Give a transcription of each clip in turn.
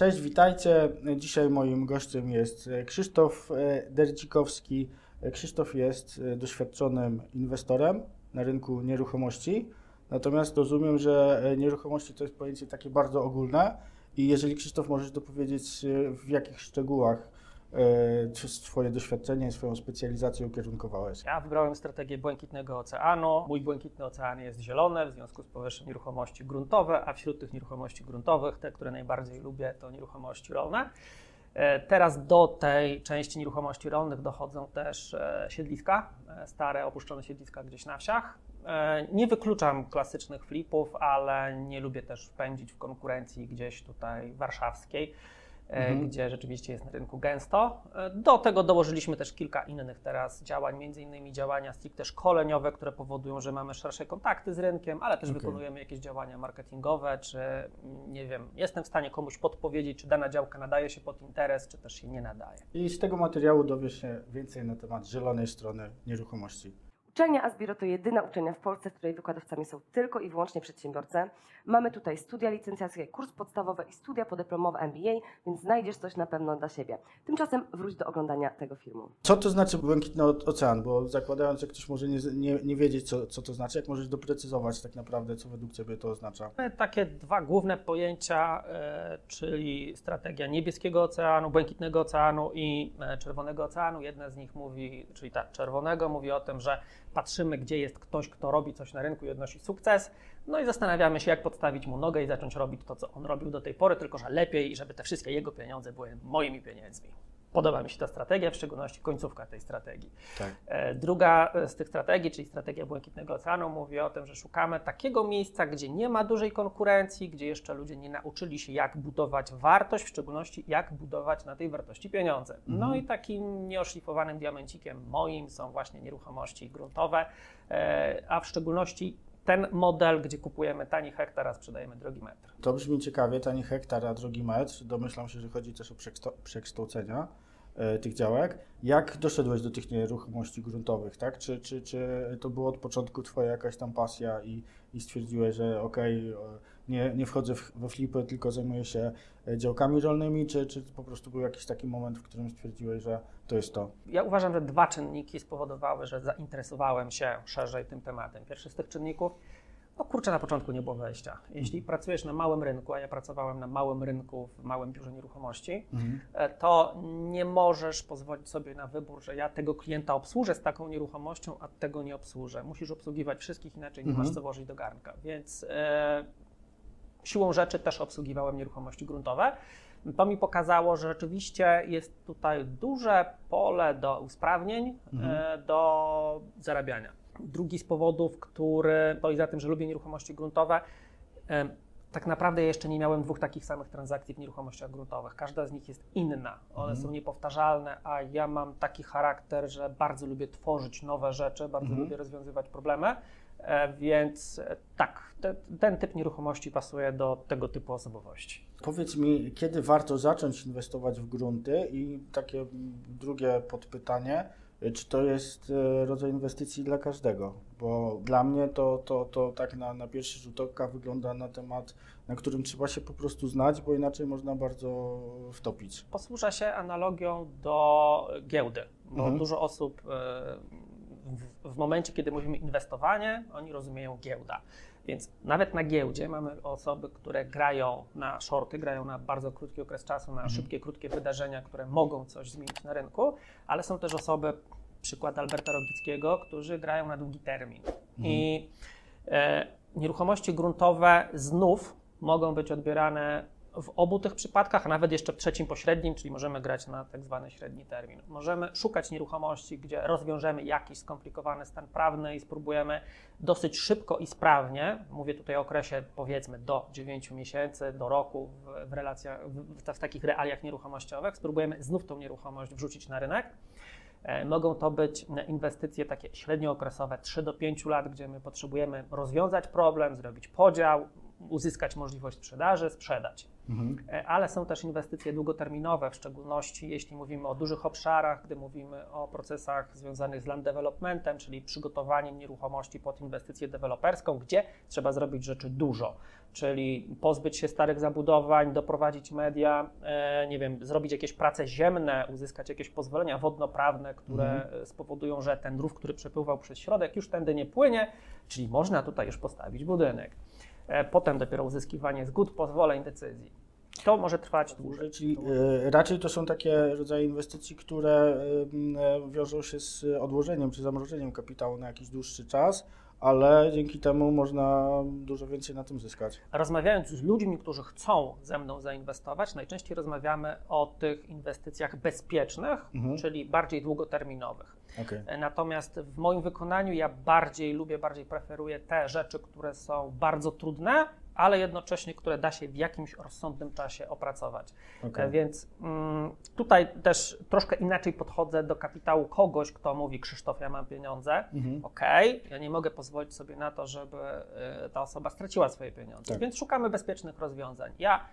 Cześć, witajcie. Dzisiaj moim gościem jest Krzysztof Derdzikowski. Krzysztof jest doświadczonym inwestorem na rynku nieruchomości. Natomiast rozumiem, że nieruchomości to jest pojęcie takie bardzo ogólne i jeżeli Krzysztof możesz dopowiedzieć w jakich szczegółach swoje doświadczenie i swoją specjalizację ukierunkowałeś? Ja wybrałem strategię Błękitnego Oceanu. Mój Błękitny Ocean jest zielony, w związku z powyższym nieruchomości gruntowe, a wśród tych nieruchomości gruntowych, te, które najbardziej lubię, to nieruchomości rolne. Teraz do tej części nieruchomości rolnych dochodzą też siedliska, stare opuszczone siedliska gdzieś na wsiach. Nie wykluczam klasycznych flipów, ale nie lubię też wpędzić w konkurencji gdzieś tutaj warszawskiej. Mhm. gdzie rzeczywiście jest na rynku gęsto. Do tego dołożyliśmy też kilka innych teraz działań, między innymi działania stricte szkoleniowe, które powodują, że mamy szersze kontakty z rynkiem, ale też okay. wykonujemy jakieś działania marketingowe, czy nie wiem, jestem w stanie komuś podpowiedzieć, czy dana działka nadaje się pod interes, czy też się nie nadaje. I z tego materiału dowiesz się więcej na temat zielonej strony nieruchomości. Uczelnia Asbiro to jedyna uczelnia w Polsce, w której wykładowcami są tylko i wyłącznie przedsiębiorcy. Mamy tutaj studia licencjackie, kurs podstawowy i studia podyplomowe MBA, więc znajdziesz coś na pewno dla siebie. Tymczasem wróć do oglądania tego filmu. Co to znaczy Błękitny Ocean? Bo zakładając, że ktoś może nie, nie, nie wiedzieć, co, co to znaczy, jak możesz doprecyzować tak naprawdę, co według Ciebie to oznacza? Takie dwa główne pojęcia, e, czyli strategia Niebieskiego Oceanu, Błękitnego Oceanu i e, Czerwonego Oceanu. Jedna z nich mówi, czyli ta czerwonego, mówi o tym, że patrzymy, gdzie jest ktoś, kto robi coś na rynku i odnosi sukces, no i zastanawiamy się, jak podstawić mu nogę i zacząć robić to, co on robił do tej pory, tylko że lepiej, żeby te wszystkie jego pieniądze były moimi pieniędzmi. Podoba mi się ta strategia, w szczególności końcówka tej strategii. Tak. E, druga z tych strategii, czyli strategia Błękitnego Oceanu, mówi o tym, że szukamy takiego miejsca, gdzie nie ma dużej konkurencji, gdzie jeszcze ludzie nie nauczyli się, jak budować wartość, w szczególności jak budować na tej wartości pieniądze. No mhm. No i takim nieoszlifowanym diamencikiem moim są właśnie nieruchomości gruntowe, e, a w szczególności ten model, gdzie kupujemy tani hektar, a sprzedajemy drogi metr. To brzmi ciekawie, tani hektar, a drogi metr. Domyślam się, że chodzi też o przekształcenia e, tych działek. Jak doszedłeś do tych nieruchomości gruntowych, tak? Czy, czy, czy to było od początku Twoja jakaś tam pasja i, i stwierdziłeś, że okej, okay, nie, nie wchodzę w, we flipy, tylko zajmuję się e, działkami rolnymi, czy, czy po prostu był jakiś taki moment, w którym stwierdziłeś, że to jest to? Ja uważam, że dwa czynniki spowodowały, że zainteresowałem się szerzej tym tematem. Pierwszy z tych czynników, no kurczę, na początku nie było wejścia. Jeśli mhm. pracujesz na małym rynku, a ja pracowałem na małym rynku w małym biurze nieruchomości, mhm. E, to nie możesz pozwolić sobie na wybór, że ja tego klienta obsłużę z taką nieruchomością, a tego nie obsłużę. Musisz obsługiwać wszystkich, inaczej nie mhm. masz co włożyć do garnka. Więc e, siłą rzeczy też obsługiwałem nieruchomości gruntowe. To mi pokazało, że rzeczywiście jest tutaj duże pole do usprawnień, mhm. E, do zarabiania. Drugi z powodów, który stoi za tym, że lubię nieruchomości gruntowe, tak naprawdę jeszcze nie miałem dwóch takich samych transakcji w nieruchomościach gruntowych. Każda z nich jest inna, one mhm. są niepowtarzalne, a ja mam taki charakter, że bardzo lubię tworzyć nowe rzeczy, bardzo mhm. lubię rozwiązywać problemy. E, więc e, tak, te, ten typ nieruchomości pasuje do tego typu osobowości. Powiedz mi, kiedy warto zacząć inwestować w grunty? I takie drugie podpytanie, czy to jest rodzaj inwestycji dla każdego? Bo dla mnie to, to, to tak na, na pierwszy rzut oka wygląda na temat, na którym trzeba się po prostu znać, bo inaczej można bardzo wtopić. Posłużę się analogią do giełdy, bo mhm. dużo osób w, w momencie, kiedy mówimy inwestowanie, oni rozumieją giełda. Więc nawet na giełdzie mamy osoby, które grają na shorty, grają na bardzo krótki okres czasu, na mhm. szybkie, krótkie wydarzenia, które mogą coś zmienić na rynku, ale są też osoby, przykład Alberta Rogickiego, którzy grają na długi termin. Mhm. I e, nieruchomości gruntowe znów mogą być odbierane w obu tych przypadkach, a nawet jeszcze w trzecim pośrednim, czyli możemy grać na tak zwany średni termin. Możemy szukać nieruchomości, gdzie rozwiążemy jakiś skomplikowany stan prawny i spróbujemy dosyć szybko i sprawnie, mówię tutaj o okresie powiedzmy do 9 miesięcy, do roku w, w, relacjach, w, w takich realiach nieruchomościowych, spróbujemy znów tą nieruchomość wrzucić na rynek. E, mogą to być inwestycje takie średniookresowe 3 do 5 lat, gdzie my potrzebujemy rozwiązać problem, zrobić podział, uzyskać możliwość sprzedaży, sprzedać. Mhm. E, ale są też inwestycje długoterminowe, w szczególności jeśli mówimy o dużych obszarach, gdy mówimy o procesach związanych z land developmentem, czyli przygotowaniem nieruchomości pod inwestycję deweloperską, gdzie trzeba zrobić rzeczy dużo, czyli pozbyć się starych zabudowań, doprowadzić media, e, nie wiem, zrobić jakieś prace ziemne, uzyskać jakieś pozwolenia wodnoprawne, które Mhm. spowodują, że ten rów, który przepływał przez środek, już tędy nie płynie, czyli można tutaj już postawić budynek. E, Potem dopiero uzyskiwanie zgód, pozwoleń, decyzji. To może trwać dłużej. Czyli e, raczej to są takie rodzaje inwestycji, które e, m, wiążą się z odłożeniem czy zamrożeniem kapitału na jakiś dłuższy czas, ale dzięki temu można dużo więcej na tym zyskać. Rozmawiając z ludźmi, którzy chcą ze mną zainwestować, najczęściej rozmawiamy o tych inwestycjach bezpiecznych, Mhm. czyli bardziej długoterminowych. Okej. E, Natomiast w moim wykonaniu ja bardziej lubię, bardziej preferuję te rzeczy, które są bardzo trudne, ale jednocześnie, które da się w jakimś rozsądnym czasie opracować. okej. E, Więc mm, tutaj też troszkę inaczej podchodzę do kapitału kogoś, kto mówi: Krzysztof, ja mam pieniądze. Mhm. Okej, ja nie mogę pozwolić sobie na to, żeby e, ta osoba straciła swoje pieniądze. Tak. Więc szukamy bezpiecznych rozwiązań. Ja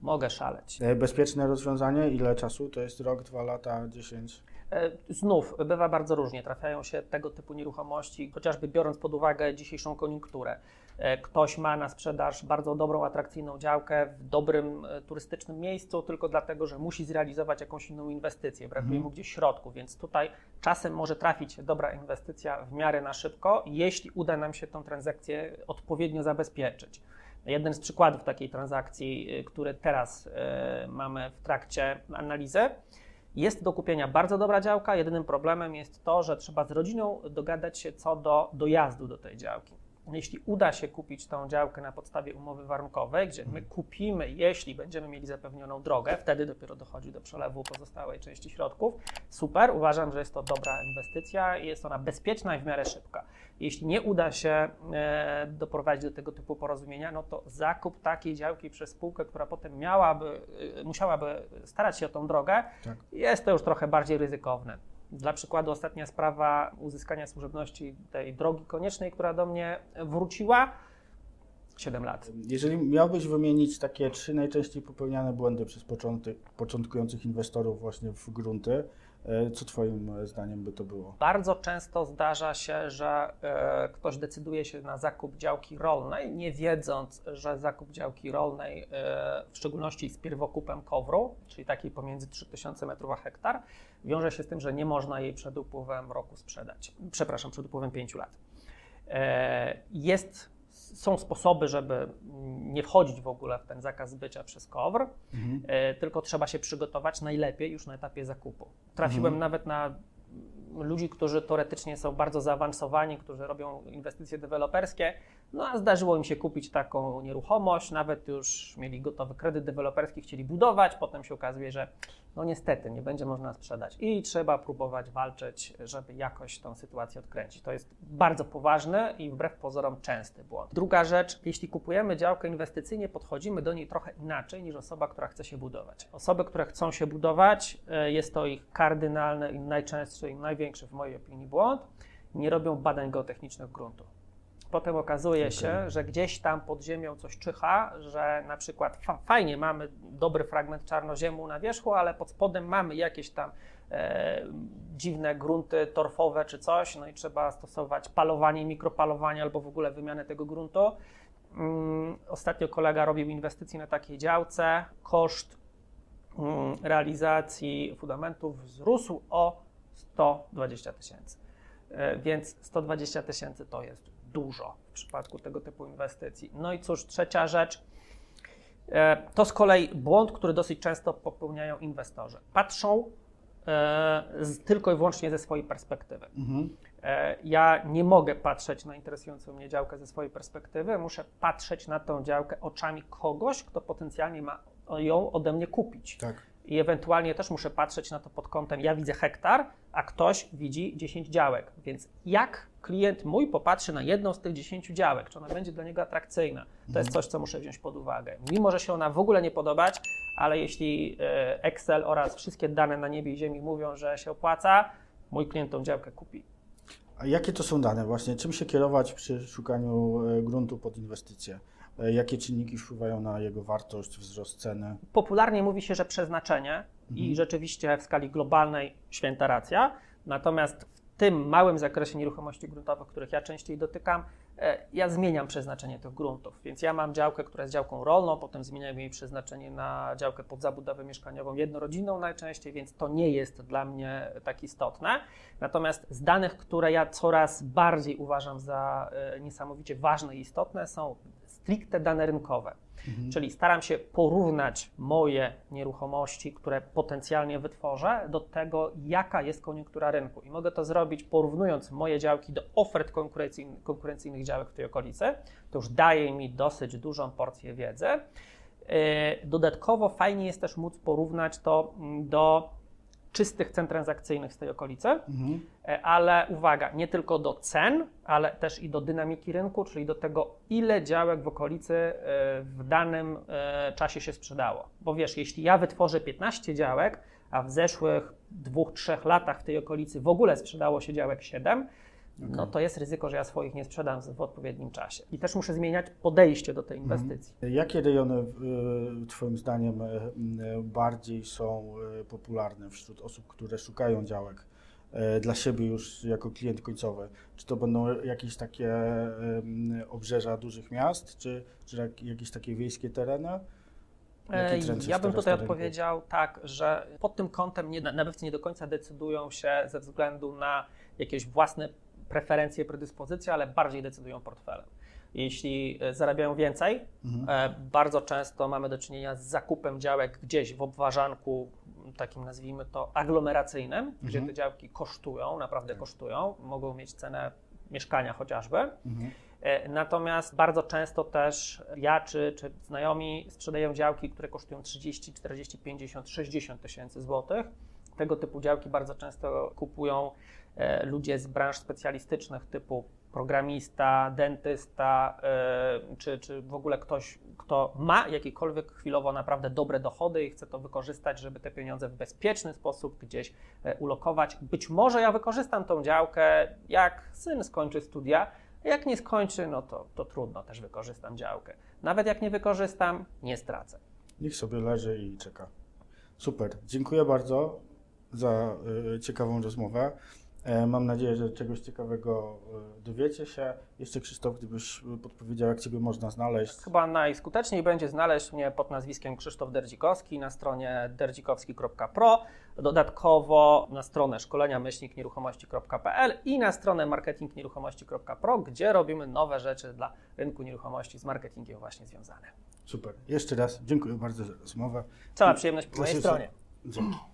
mogę szaleć. E, Bezpieczne rozwiązanie, ile czasu? To jest rok, dwa lata, dziesięć? E, Znów bywa bardzo różnie. Trafiają się tego typu nieruchomości, chociażby biorąc pod uwagę dzisiejszą koniunkturę. E, Ktoś ma na sprzedaż bardzo dobrą, atrakcyjną działkę w dobrym e, turystycznym miejscu, tylko dlatego, że musi zrealizować jakąś inną inwestycję. Brakuje Mhm. mu gdzieś środków, więc tutaj czasem może trafić się dobra inwestycja w miarę na szybko, jeśli uda nam się tą transakcję odpowiednio zabezpieczyć. Jeden z przykładów takiej transakcji, który teraz mamy w trakcie analizy, jest do kupienia bardzo dobra działka. Jedynym problemem jest to, że trzeba z rodziną dogadać się co do dojazdu do tej działki. Jeśli uda się kupić tą działkę na podstawie umowy warunkowej, gdzie my kupimy, jeśli będziemy mieli zapewnioną drogę, wtedy dopiero dochodzi do przelewu pozostałej części środków. Super, uważam, że jest to dobra inwestycja i jest ona bezpieczna i w miarę szybka. Jeśli nie uda się e, doprowadzić do tego typu porozumienia, no to zakup takiej działki przez spółkę, która potem miałaby, e, musiałaby starać się o tą drogę, Tak. jest to już trochę bardziej ryzykowne. Dla przykładu ostatnia sprawa uzyskania służebności tej drogi koniecznej, która do mnie wróciła, 7 lat. Jeżeli miałbyś wymienić takie trzy najczęściej popełniane błędy przez początek, początkujących inwestorów właśnie w grunty, e, co Twoim e, zdaniem by to było? Bardzo często zdarza się, że e, ktoś decyduje się na zakup działki rolnej, nie wiedząc, że zakup działki rolnej, w szczególności z pierwokupem kowru, czyli takiej pomiędzy 3000 metrów a hektar, wiąże się z tym, że nie można jej przed upływem roku sprzedać. Przepraszam, przed upływem 5 lat. Jest, są sposoby, żeby nie wchodzić w ogóle w ten zakaz zbycia przez KOWR, Mhm. E, tylko trzeba się przygotować najlepiej już na etapie zakupu. Trafiłem Mhm. nawet na ludzi, którzy teoretycznie są bardzo zaawansowani, którzy robią inwestycje deweloperskie, no a zdarzyło im się kupić taką nieruchomość, nawet już mieli gotowy kredyt deweloperski, chcieli budować, potem się okazuje, że no niestety nie będzie można sprzedać i trzeba próbować walczyć, żeby jakoś tą sytuację odkręcić. To jest bardzo poważny i wbrew pozorom częsty błąd. Druga rzecz, jeśli kupujemy działkę inwestycyjnie, podchodzimy do niej trochę inaczej niż osoba, która chce się budować. Osoby, które chcą się budować, e, jest to ich kardynalny i najczęstszy i największy w mojej opinii błąd, nie robią badań geotechnicznych gruntu. Potem okazuje Okej. się, że gdzieś tam pod ziemią coś czyha, że na przykład fa- fajnie mamy dobry fragment czarnoziemu na wierzchu, ale pod spodem mamy jakieś tam e, dziwne grunty torfowe czy coś, no i trzeba stosować palowanie, mikropalowanie albo w ogóle wymianę tego gruntu. Mm, ostatnio kolega robił inwestycje na takiej działce. Koszt mm, realizacji fundamentów wzrósł o 120 tysięcy. E, Więc 120 tysięcy to jest dużo w przypadku tego typu inwestycji. No i cóż, trzecia rzecz. E, To z kolei błąd, który dosyć często popełniają inwestorzy. Patrzą e, z, tylko i wyłącznie ze swojej perspektywy. Mhm. E, Ja nie mogę patrzeć na interesującą mnie działkę ze swojej perspektywy, muszę patrzeć na tą działkę oczami kogoś, kto potencjalnie ma ją ode mnie kupić. Tak. I ewentualnie też muszę patrzeć na to pod kątem, ja widzę hektar, a ktoś widzi 10 działek. Więc jak klient mój popatrzy na jedną z tych 10 działek, czy ona będzie dla niego atrakcyjna, to jest coś, co muszę wziąć pod uwagę. Mimo, że się ona w ogóle nie podobać, ale jeśli e, Excel oraz wszystkie dane na niebie i ziemi mówią, że się opłaca, mój klient tą działkę kupi. A jakie to są dane właśnie? Czym się kierować przy szukaniu e, gruntu pod inwestycje? E, Jakie czynniki wpływają na jego wartość, wzrost ceny? Popularnie mówi się, że przeznaczenie i rzeczywiście w skali globalnej święta racja. Natomiast w tym małym zakresie nieruchomości gruntowych, których ja częściej dotykam, e, ja zmieniam przeznaczenie tych gruntów. Więc ja mam działkę, która jest działką rolną, potem zmieniam jej przeznaczenie na działkę pod zabudowę mieszkaniową jednorodzinną najczęściej, więc to nie jest dla mnie tak istotne. Natomiast z danych, które ja coraz bardziej uważam za e, niesamowicie ważne i istotne, są stricte dane rynkowe. Czyli staram się porównać moje nieruchomości, które potencjalnie wytworzę, do tego, jaka jest koniunktura rynku. I mogę to zrobić porównując moje działki do ofert konkurencyjnych, konkurencyjnych działek w tej okolicy. To już daje mi dosyć dużą porcję wiedzy. Yy, Dodatkowo fajnie jest też móc porównać to mm, do czystych cen transakcyjnych z tej okolicy. Mhm. E, ale uwaga, nie tylko do cen, ale też i do dynamiki rynku, czyli do tego, ile działek w okolicy e, w danym e, czasie się sprzedało. Bo wiesz, jeśli ja wytworzę 15 działek, a w zeszłych dwóch, trzech latach w tej okolicy w ogóle sprzedało się działek 7, no to jest ryzyko, że ja swoich nie sprzedam w odpowiednim czasie. I też muszę zmieniać podejście do tej inwestycji. Jakie rejony y, Twoim zdaniem y, y, bardziej są popularne wśród osób, które szukają działek dla siebie już jako klient końcowy? Czy to będą jakieś takie obrzeża dużych miast, czy, czy jak- jakieś takie wiejskie tereny? E, Ja bym tutaj odpowiedział tak, że pod tym kątem nie, nabywcy nie do końca decydują się ze względu na jakieś własne preferencje, predyspozycje, ale bardziej decydują portfelem. Jeśli e, zarabiają więcej, Mhm. e, bardzo często mamy do czynienia z zakupem działek gdzieś w obwarzanku, takim nazwijmy to aglomeracyjnym, gdzie Mhm. te działki kosztują, naprawdę kosztują, mogą mieć cenę mieszkania chociażby. Mhm. E, Natomiast bardzo często też ja czy, czy znajomi sprzedają działki, które kosztują 30, 40, 50, 60 tysięcy złotych. Tego typu działki bardzo często kupują e, ludzie z branż specjalistycznych typu programista, dentysta, e, czy, czy w ogóle ktoś, kto ma jakiekolwiek chwilowo naprawdę dobre dochody i chce to wykorzystać, żeby te pieniądze w bezpieczny sposób gdzieś e, ulokować. Być może ja wykorzystam tą działkę, jak syn skończy studia, jak nie skończy, no to, to trudno, też wykorzystam działkę. Nawet jak nie wykorzystam, nie stracę. Niech sobie leży i czeka. Super. Dziękuję bardzo za y, ciekawą rozmowę. E, Mam nadzieję, że czegoś ciekawego y, dowiecie się. Jeszcze Krzysztof, gdybyś podpowiedział, jak Ciebie można znaleźć. Chyba najskuteczniej będzie znaleźć mnie pod nazwiskiem Krzysztof Derdzikowski na stronie derdzikowski.pro, dodatkowo na stronę szkolenia nieruchomości.pl i na stronę marketingnieruchomości.pro, gdzie robimy nowe rzeczy dla rynku nieruchomości z marketingiem właśnie związane. Super. Jeszcze raz dziękuję bardzo za rozmowę. Cała przyjemność po mojej stronie. Dzięki.